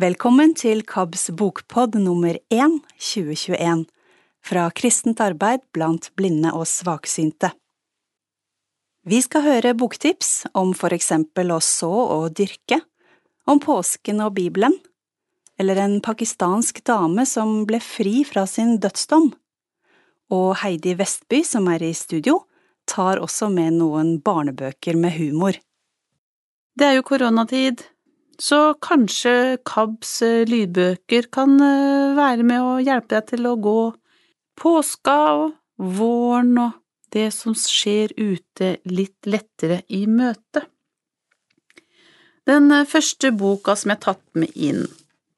Velkommen til KABs bokpod nummer 1 2021 fra Kristent arbeid blant blinde og svaksynte. Vi skal høre boktips om for eksempel å så og dyrke, om påsken og Bibelen, eller en pakistansk dame som ble fri fra sin dødsdom. Og Heidi Vestby, som er i studio, tar også med noen barnebøker med humor. Det er jo koronatid, så kanskje KABs eh, lydbøker kan eh, være med å hjelpe deg til å gå påska og våren og det som skjer ute litt lettere i møte. Den eh, første boka som jeg har tatt med inn,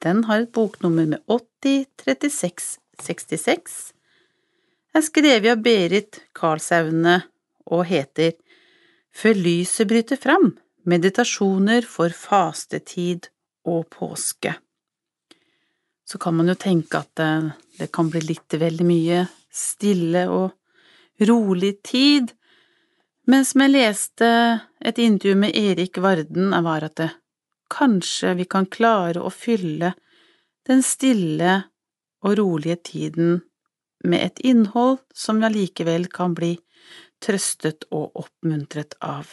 den har et boknummer med 803666, er skrevet av Berit Karlsaune og heter Før lyset bryter fram meditasjoner for fastetid og påske. Så kan man jo tenke at det, det kan bli litt veldig mye stille og rolig tid, men som jeg leste et intervju med Erik Varden, var at det, kanskje vi kan klare å fylle den stille og rolige tiden med et innhold som vi allikevel kan bli trøstet og oppmuntret av.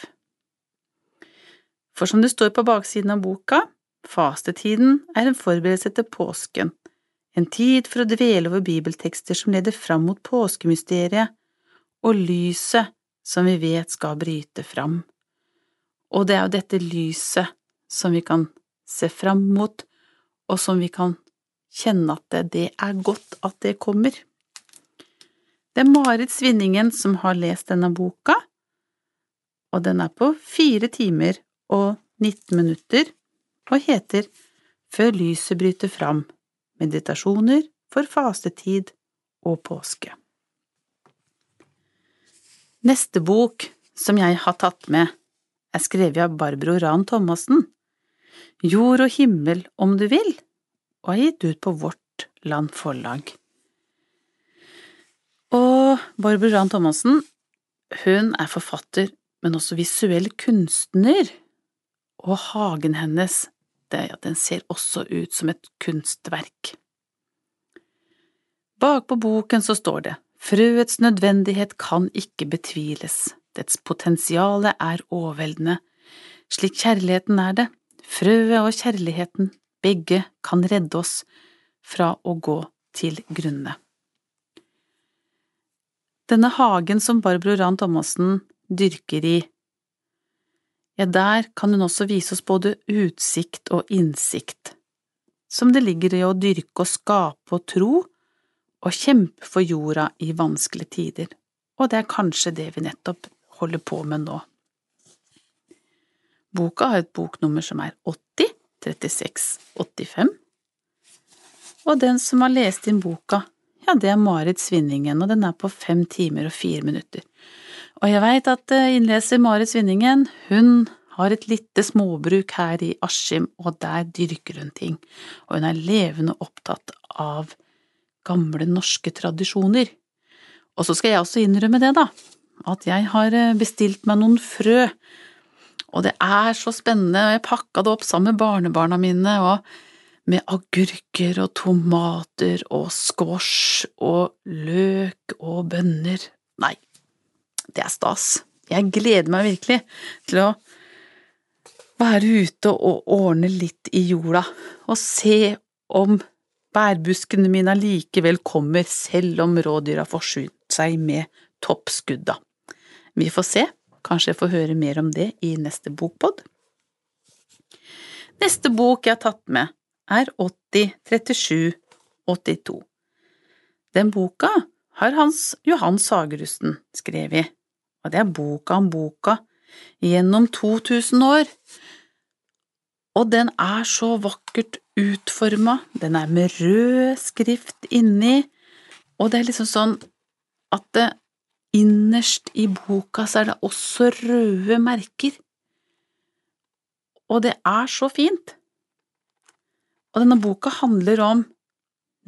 For som det står på baksiden av boka, fastetiden er en forberedelse til påsken, en tid for å dvele over bibeltekster som leder fram mot påskemysteriet og lyset som vi vet skal bryte fram. Og det er jo dette lyset som vi kan se fram mot, og som vi kan kjenne at det er godt at det kommer. Det er Marit Svinningen som har lest denne boka, og den er på fire timer og 19 minutter og heter Før lyset bryter fram – meditasjoner for fastetid og påske. Neste bok som jeg har tatt med, er skrevet av Barbro Ran Thomassen, Jord og himmel om du vil, og er gitt ut på Vårt Land Forlag. Og Barbro Ran Thomassen, hun er forfatter, men også visuell kunstner og hagen hennes, det, den ser også ut som et kunstverk. Bakpå boken så står det Frøets nødvendighet kan ikke betviles, dets potensiale er overveldende, slik kjærligheten er det, frøet og kjærligheten, begge kan redde oss fra å gå til grunne. Denne hagen som Barbro Rand Thomassen dyrker i ja, der kan hun også vise oss både utsikt og innsikt, som det ligger i å dyrke og skape og tro, og kjempe for jorda i vanskelige tider, og det er kanskje det vi nettopp holder på med nå. Boka har et boknummer som er 80 36 85, og den som har lest inn boka, ja, det er Marit Svinningen, og den er på fem timer og fire minutter. Og jeg veit at eh, innleser Marit Svinningen, hun har et lite småbruk her i Askim, og der dyrker hun ting, og hun er levende opptatt av gamle norske tradisjoner. Og så skal jeg også innrømme det, da, at jeg har eh, bestilt meg noen frø, og det er så spennende, og jeg pakka det opp sammen med barnebarna mine, og med agurker og tomater og squash og løk og bønner. Nei, det er stas. Jeg gleder meg virkelig til å være ute og ordne litt i jorda, og se om bærbuskene mine allikevel kommer selv om rådyra får forsynt seg med toppskudda. Vi får se, kanskje jeg får høre mer om det i neste bokpod. Neste bok jeg har tatt med, er 803782. Den boka har Hans Johan Sagerusten skrevet og det er boka om boka, gjennom 2000 år. Og den er så vakkert utforma, den er med rød skrift inni, og det er liksom sånn at det innerst i boka så er det også røde merker. Og det er så fint. Og denne boka handler om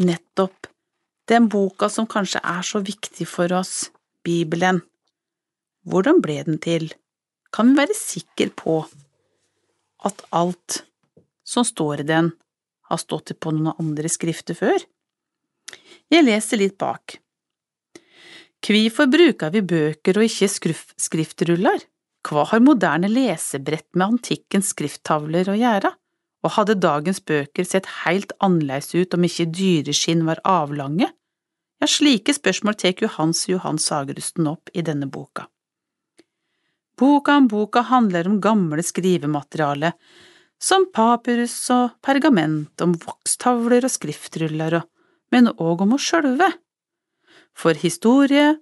nettopp den boka som kanskje er så viktig for oss, Bibelen. Hvordan ble den til? Kan vi være sikre på at alt som står i den, har stått på noen andre skrifter før. Jeg leser litt bak. Kvifor bruker vi bøker og ikke skriftruller? Hva har moderne lesebrett med antikkens skrifttavler å gjøre? Og hadde dagens bøker sett helt annerledes ut om ikke dyreskinn var avlange? Ja, slike spørsmål tar Johans Johan Sagerusten opp i denne boka. Boka om boka handler om gamle skrivemateriale, som papyrus og pergament, om vokstavler og skriftruller, men òg om oss sjølve. For historie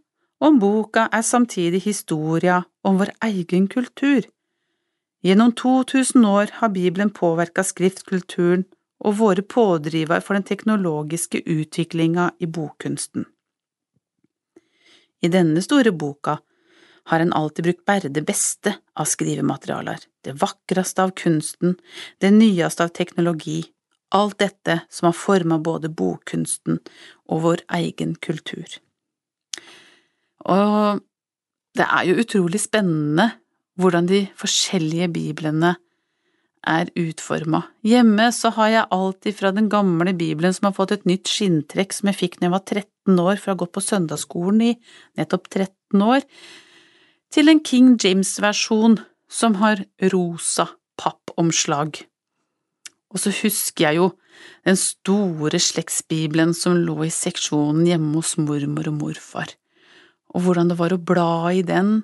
om boka er samtidig historia om vår egen kultur. Gjennom 2000 år har Bibelen påvirka skriftkulturen og våre pådrivere for den teknologiske utviklinga i bokkunsten. I denne store boka har en alltid brukt bare det beste av skrivematerialer, det vakreste av kunsten, det nyeste av teknologi, alt dette som har forma både bokkunsten og vår egen kultur. Og det er jo utrolig spennende hvordan de forskjellige biblene er utforma. Hjemme så har jeg alltid fra den gamle bibelen som har fått et nytt skinntrekk som jeg fikk da jeg var 13 år, for å ha gått på søndagsskolen i nettopp 13 år, til en King James-versjon som har rosa pappomslag. Og så husker jeg jo den store slektsbibelen som lå i seksjonen hjemme hos mormor og morfar, og hvordan det var å bla i den,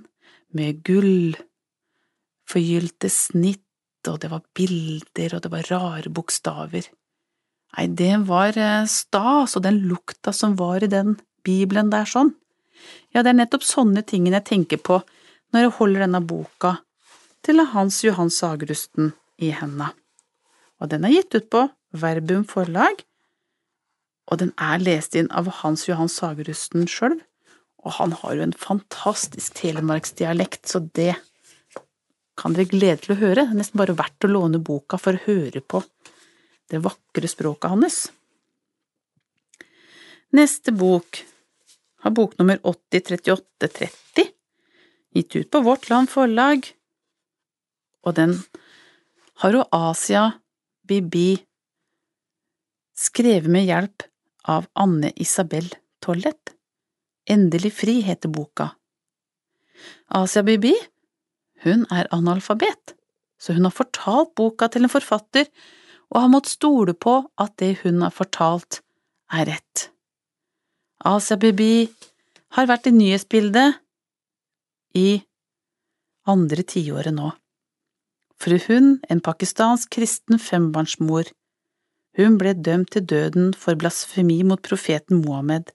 med gull, forgylte snitt, og det var bilder, og det var rare bokstaver. Nei, det var eh, stas, og den lukta som var i den bibelen der sånn. Ja, det er nettopp sånne ting jeg tenker på når jeg holder denne boka til Hans Johan Sagerusten i henda og den er gitt ut på Verbum forlag, og den er lest inn av Hans Johan Sagerusten sjøl, og han har jo en fantastisk telemarksdialekt, så det kan dere glede til å høre. Det er nesten bare verdt å låne boka for å høre på det vakre språket hans. Neste bok har boknummer 803830, gitt ut på Vårt Land Forlag, og den har jo Asia Bibi, skrevet med hjelp av Anne Isabel Tollett. Endelig fri heter boka. Asia Bibi, hun er analfabet, så hun har fortalt boka til en forfatter og har måttet stole på at det hun har fortalt, er rett. Asia Bibi har vært i nyhetsbildet i andre tiåret nå. Fru Hun, en pakistansk kristen fembarnsmor. Hun ble dømt til døden for blasfemi mot profeten Mohammed.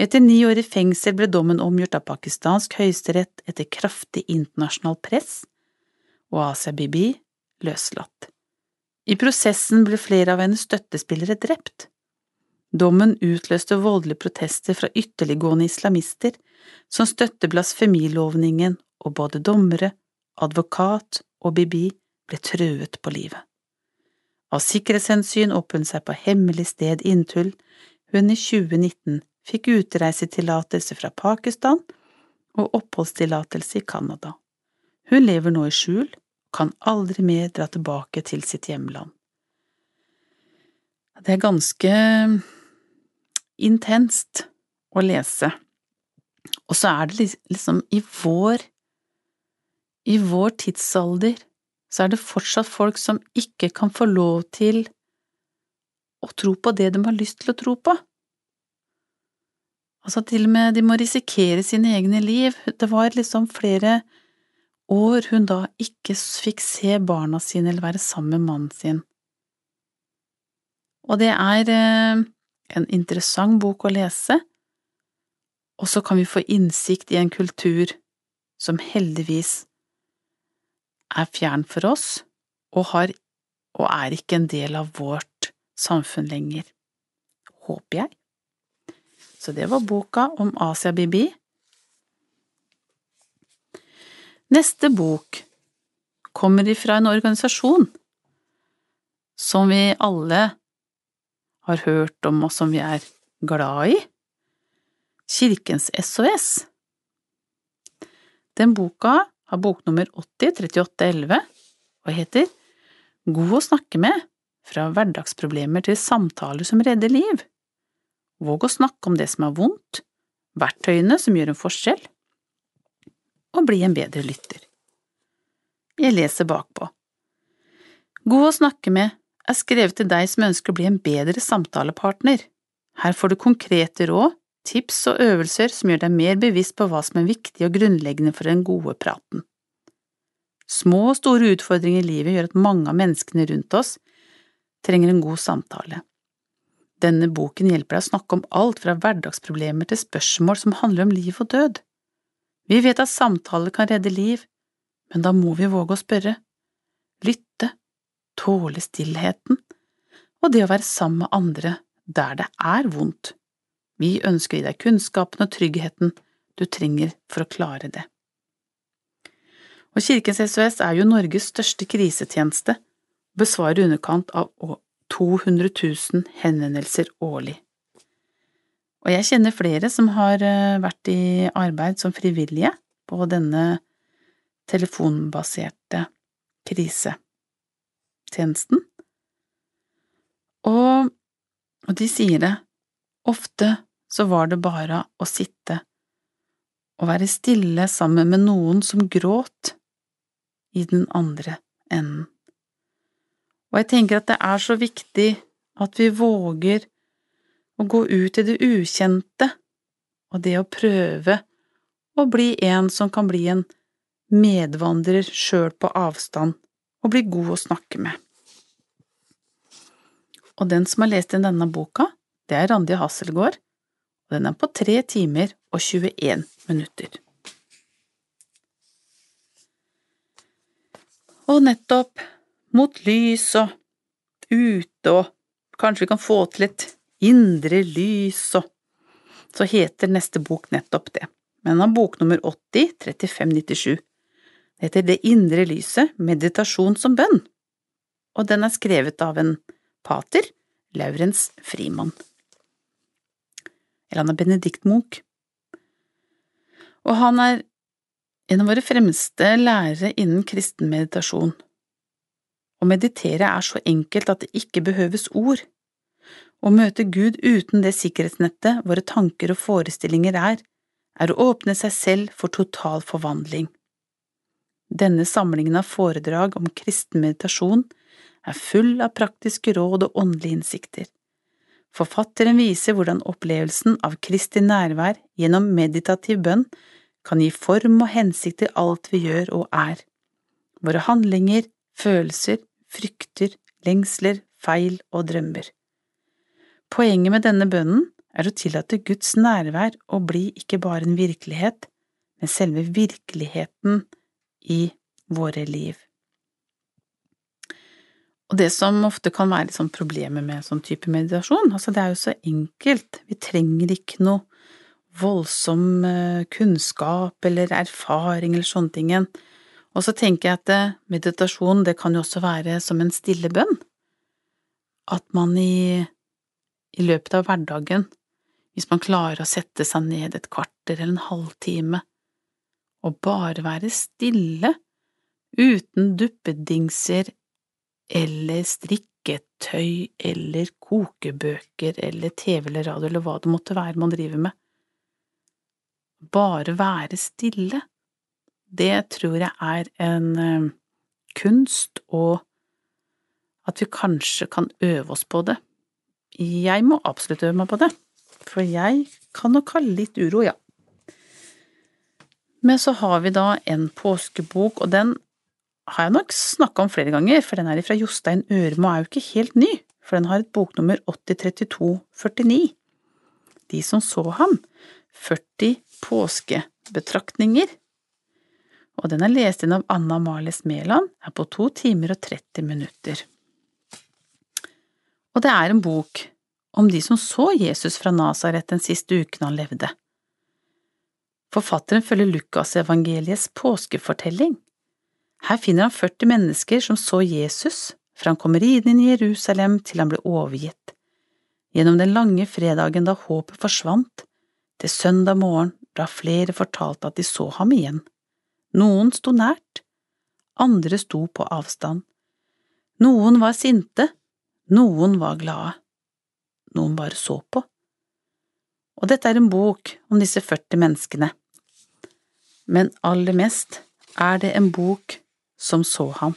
Etter ni år i fengsel ble dommen omgjort av pakistansk høyesterett etter kraftig internasjonalt press, og Asia Bibi løslatt. I prosessen ble flere av hennes støttespillere drept. Dommen utløste voldelige protester fra ytterliggående islamister som støtter blasfemilovningen, og både dommere, advokat og Bibi ble truet på livet. Av sikkerhetshensyn oppholdt hun seg på hemmelig sted inntil hun i 2019 fikk utreisetillatelse fra Pakistan og oppholdstillatelse i Canada. Hun lever nå i skjul kan aldri mer dra tilbake til sitt hjemland. Det er ganske intenst å lese, og så er det liksom i vår i vår tidsalder så er det fortsatt folk som ikke kan få lov til å tro på det de har lyst til å tro på. Altså, til og med de må risikere sine egne liv. Det var liksom flere år hun da ikke fikk se barna sine eller være sammen med mannen sin. Og det er eh, en interessant bok å lese, og så kan vi få innsikt i en kultur som heldigvis er fjern for oss og, har, og er ikke en del av vårt samfunn lenger. Håper jeg. Så det var boka om Asia Bibi. Neste bok kommer ifra en organisasjon som vi alle har hørt om og som vi er glad i, Kirkens SOS. Den boka har boknummer 803811 og heter God å snakke med fra hverdagsproblemer til samtaler som redder liv. Våg å snakke om det som er vondt, verktøyene som gjør en forskjell, og bli en bedre lytter. Jeg leser bakpå. God å snakke med er skrevet til deg som ønsker å bli en bedre samtalepartner. Her får du konkrete råd, tips og øvelser som gjør deg mer bevisst på hva som er viktig og grunnleggende for den gode praten. Små og store utfordringer i livet gjør at mange av menneskene rundt oss trenger en god samtale. Denne boken hjelper deg å snakke om alt fra hverdagsproblemer til spørsmål som handler om liv og død. Vi vet at samtaler kan redde liv, men da må vi våge å spørre, lytte, tåle stillheten og det å være sammen med andre der det er vondt. Vi ønsker å gi deg kunnskapen og tryggheten du trenger for å klare det. Og Kirkens SOS er jo Norges største krisetjeneste og besvarer underkant av 200 000 henvendelser årlig. Og jeg kjenner flere som har eh, vært i arbeid som frivillige på denne telefonbaserte krisetjenesten. Og de sier det, ofte så var det bare å sitte og være stille sammen med noen som gråt i den andre enden. Og jeg tenker at det er så viktig at vi våger å gå ut i det ukjente, og det å prøve å bli en som kan bli en medvandrer sjøl på avstand, og bli god å snakke med. Og den som har lest inn denne boka, det er Randi Hasselgaard, og den er på tre timer og 21 minutter. Og nettopp mot lys og ute og kanskje vi kan få til et indre lys og så heter neste bok nettopp det, men den har boknummer 80 3597. Det heter Det indre lyset, meditasjon som bønn, og den er skrevet av en pater, Laurens Frimann. Eller han er Benedikt Munch. Og han er en av våre fremste lærere innen kristen meditasjon. Å meditere er så enkelt at det ikke behøves ord. Å møte Gud uten det sikkerhetsnettet våre tanker og forestillinger er, er å åpne seg selv for total forvandling. Denne samlingen av foredrag om kristen meditasjon er full av praktiske råd og åndelige innsikter. Forfatteren viser hvordan opplevelsen av Kristi nærvær gjennom meditativ bønn kan gi form og hensikt til alt vi gjør og er. Våre handlinger, følelser, frykter, lengsler, feil og drømmer. Poenget med denne bønnen er å tillate Guds nærvær å bli ikke bare en virkelighet, men selve virkeligheten i våre liv. Og det som ofte kan være litt sånn problemet med sånn type meditasjon, altså det er jo så enkelt, vi trenger ikke noe voldsom eh, kunnskap eller erfaring eller sånne ting. Og så tenker jeg at eh, meditasjon, det kan jo også være som en stille bønn. At man i, i løpet av hverdagen, hvis man klarer å sette seg ned et kvarter eller en halvtime, og bare være stille, uten duppedingser eller strikketøy eller kokebøker eller TV eller radio eller hva det måtte være man driver med, bare være stille, det tror jeg er en eh, kunst, og at vi kanskje kan øve oss på det. Jeg må absolutt øve meg på det, for jeg kan nok ha litt uro, ja. Men så har vi da en påskebok, og den har jeg nok snakka om flere ganger, for den er fra Jostein Ørmo og er jo ikke helt ny, for den har et boknummer 803249. De som så ham, 40 påskebetraktninger, og den er lest inn av Anna Marles Mæland, er på to timer og 30 minutter. Og det er en bok om de som så Jesus fra Nasaret den siste uken han levde. Forfatteren følger Lukasevangeliets påskefortelling. Her finner han 40 mennesker som så Jesus fra han kommer ridende inn i Jerusalem til han ble overgitt. Gjennom den lange fredagen da håpet forsvant, til søndag morgen da flere fortalte at de så ham igjen. Noen sto nært, andre sto på avstand. Noen var sinte, Noen var glade, noen bare så på. Og dette er en bok om disse 40 menneskene, men aller mest er det en bok som så ham.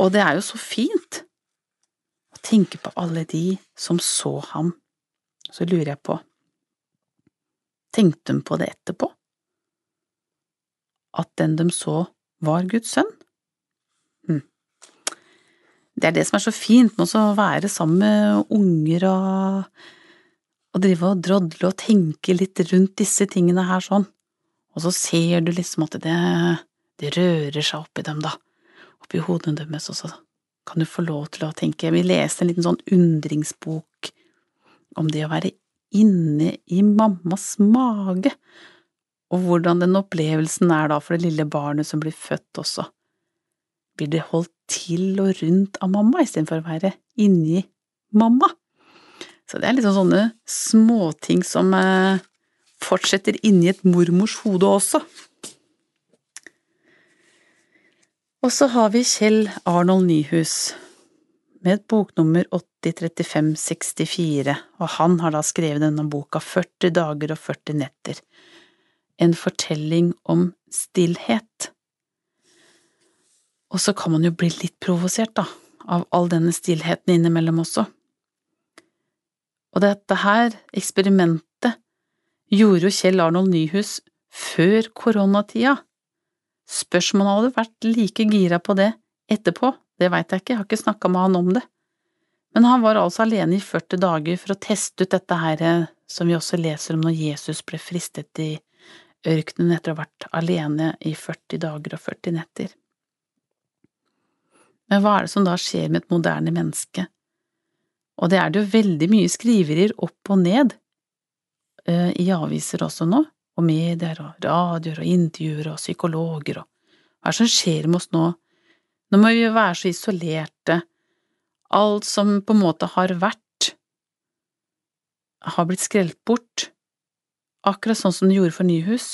Og det er jo så fint å tenke på alle de som så ham. Så lurer jeg på, tenkte de på det etterpå? At den de så, var Guds sønn? Hm. Det er det som er så fint med å være sammen med unger og, og drive og drodle og tenke litt rundt disse tingene her sånn, og så ser du liksom at det, det rører seg oppi dem, da, oppi hodene deres, og så kan du få lov til å tenke. Vi leste en liten sånn undringsbok om det å være inne i mammas mage, og hvordan den opplevelsen er da for det lille barnet som blir født også. Blir det holdt til og rundt av mamma istedenfor å være inni mamma? Så det er liksom sånne småting som eh, fortsetter inni et mormors hode også. Og så har vi Kjell Arnold Nyhus med et boknummer 803564, og han har da skrevet denne boka 40 dager og 40 netter, en fortelling om stillhet. Og så kan man jo bli litt provosert, da, av all denne stillheten innimellom også. Og dette her eksperimentet gjorde jo Kjell Arnold Nyhus før koronatida. Spørs om han hadde vært like gira på det etterpå, det veit jeg ikke, jeg har ikke snakka med han om det. Men han var altså alene i 40 dager for å teste ut dette her som vi også leser om når Jesus ble fristet i ørkenen etter å ha vært alene i 40 dager og 40 netter. Men hva er det som da skjer med et moderne menneske? Og det er det jo veldig mye skriverier opp og ned i aviser også nå, og medier og radioer og intervjuer og psykologer og hva er det som skjer med oss nå nå må vi jo være så isolerte. Alt som på en måte har vært, har blitt skrelt bort, akkurat sånn som det gjorde for Nyhus.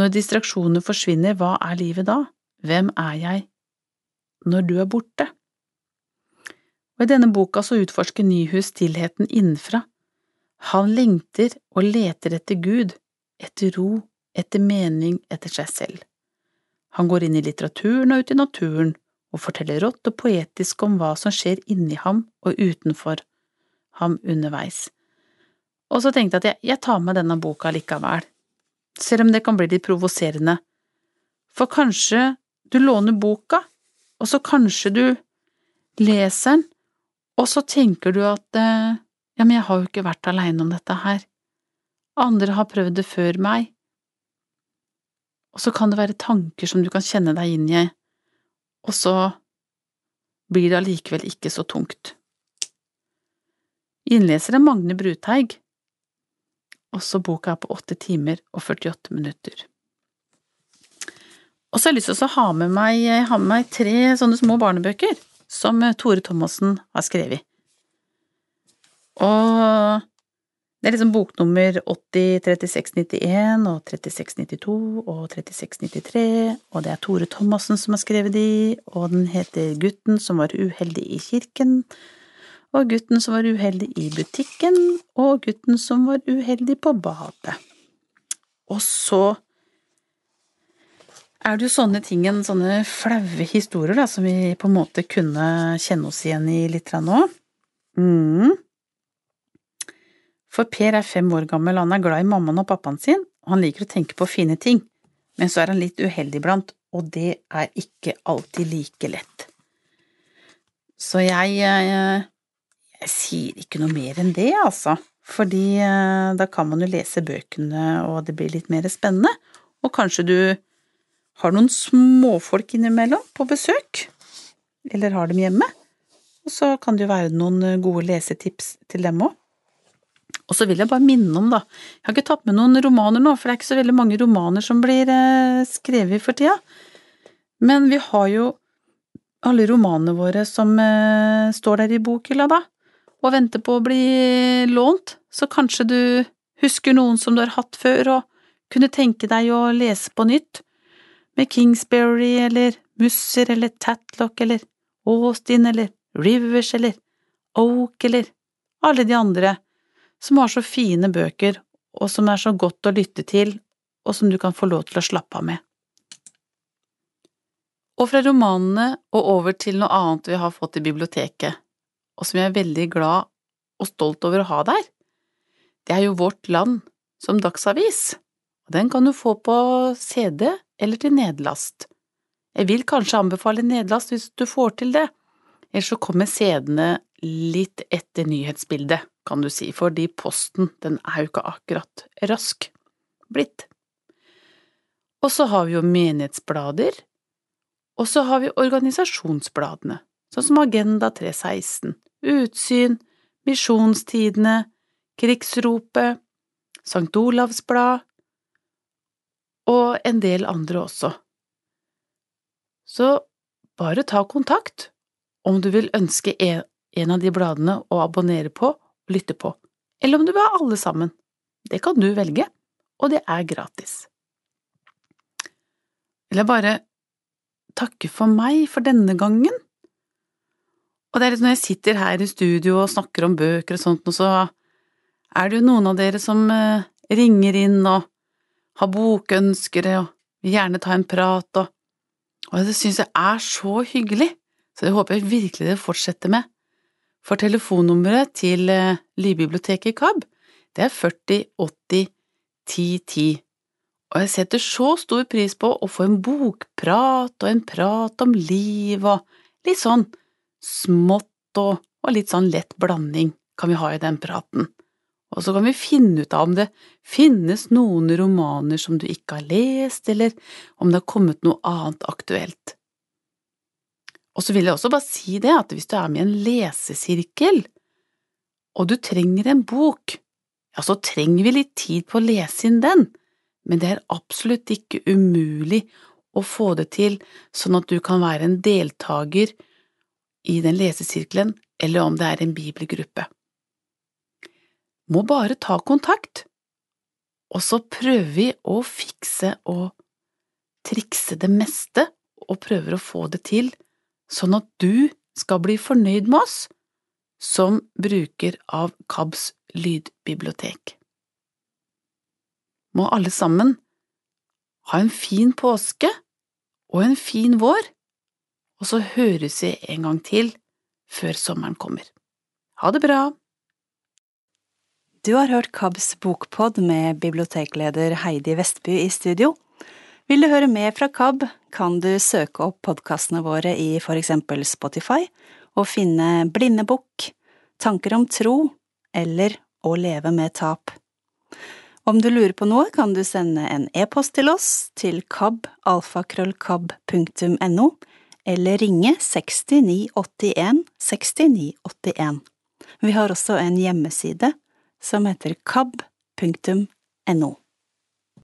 Når distraksjoner forsvinner, hva er livet da? Hvem er jeg når du er borte? Og I denne boka så utforsker Nyhus stillheten innenfra. Han lengter og leter etter Gud, etter ro, etter mening, etter seg selv. Han går inn i litteraturen og ut i naturen og forteller rått og poetisk om hva som skjer inni ham og utenfor ham underveis. Og så tenkte jeg at jeg, jeg tar med denne boka likevel, selv om det kan bli litt provoserende, for kanskje du låner boka, og så kanskje du leser den, og så tenker du at eh, ja, men jeg har jo ikke vært aleine om dette her, andre har prøvd det før meg, og så kan det være tanker som du kan kjenne deg inn i, og så blir det allikevel ikke så tungt. Innleser er Magne Bruteig, også boka er på åtte timer og 48 minutter. Og så har jeg lyst til å ha med meg, ha med meg tre sånne små barnebøker som Tore Thomassen har skrevet. Og det er liksom boknummer 80 3691 og 3692 og 3693, og det er Tore Thomassen som har skrevet de, og den heter Gutten som var uheldig i kirken, og Gutten som var uheldig i butikken, og Gutten som var uheldig på badet. Og så er det jo sånne ting, sånne flaue historier, da, som vi på en måte kunne kjenne oss igjen i litt nå. Mm. For Per er fem år gammel, han er glad i mammaen og pappaen sin, og han liker å tenke på fine ting, men så er han litt uheldig iblant, og det er ikke alltid like lett. Så jeg, jeg, eh, jeg sier ikke noe mer enn det, altså, fordi eh, da kan man jo lese bøkene, og det blir litt mer spennende, og kanskje du har noen småfolk innimellom på besøk, eller har dem hjemme, og så kan det jo være noen gode lesetips til dem òg. Og så vil jeg bare minne om, da, jeg har ikke tatt med noen romaner nå, for det er ikke så veldig mange romaner som blir eh, skrevet for tida, men vi har jo alle romanene våre som eh, står der i bokhylla, da, og venter på å bli lånt, så kanskje du husker noen som du har hatt før, og kunne tenke deg å lese på nytt, med Kingsbury eller Musser eller Tatlock eller Austin eller Rivers eller Oak eller alle de andre som har så fine bøker og som er så godt å lytte til, og som du kan få lov til å slappe av med. Og fra romanene og over til noe annet vi har fått i biblioteket, og som jeg er veldig glad og stolt over å ha der. Det er jo Vårt Land som dagsavis, og den kan du få på CD eller til nedlast. Jeg vil kanskje anbefale nedlast hvis du får til det, ellers så kommer CD-ene litt etter nyhetsbildet, kan du si, fordi posten, den er jo ikke akkurat rask blitt. Og så har vi jo menighetsblader, og så har vi organisasjonsbladene, sånn som Agenda 316, Utsyn, Misjonstidene, Krigsropet, Sankt Olavs Blad og en del andre også. Så bare ta kontakt om du vil ønske en, en av de bladene å abonnere på og lytte på, eller om du vil ha alle sammen. Det kan du velge, og det er gratis. Vil jeg bare takke for meg for denne gangen. Og det er litt når jeg sitter her i studio og snakker om bøker og sånt, og så er det jo noen av dere som eh, ringer inn og har bokønskere og vil gjerne ta en prat, og, og det synes jeg er så hyggelig, så det håper jeg virkelig dere fortsetter med. For telefonnummeret til eh, Lydbiblioteket i KAB, det er 40 80 10 10, og jeg setter så stor pris på å få en bokprat og en prat om liv og litt sånn smått og, og litt sånn lett blanding kan vi ha i den praten. Og så kan vi finne ut av om det finnes noen romaner som du ikke har lest, eller om det har kommet noe annet aktuelt. Og så vil jeg også bare si det at hvis du er med i en lesesirkel, og du trenger en bok, ja, så trenger vi litt tid på å lese inn den men det er absolutt ikke umulig å få det til sånn at du kan være en deltaker i den lesesirkelen, eller om det er en bibelgruppe. Må bare ta kontakt, og så prøver vi å fikse og trikse det meste og prøver å få det til, sånn at du skal bli fornøyd med oss som bruker av KABs lydbibliotek må alle sammen ha en fin påske og en fin vår, og så høres vi en gang til før sommeren kommer. Ha det bra! Du har hørt KABs bokpod med bibliotekleder Heidi Vestby i studio. Vil du høre mer fra KAB, kan du søke opp podkastene våre i for eksempel Spotify og finne Blindebukk, Tanker om tro eller Å leve med tap. Om du lurer på noe, kan du sende en e-post til oss til kabalfakrøllkab.no, eller ringe 6981 6981. Vi har også en hjemmeside som heter kab.no.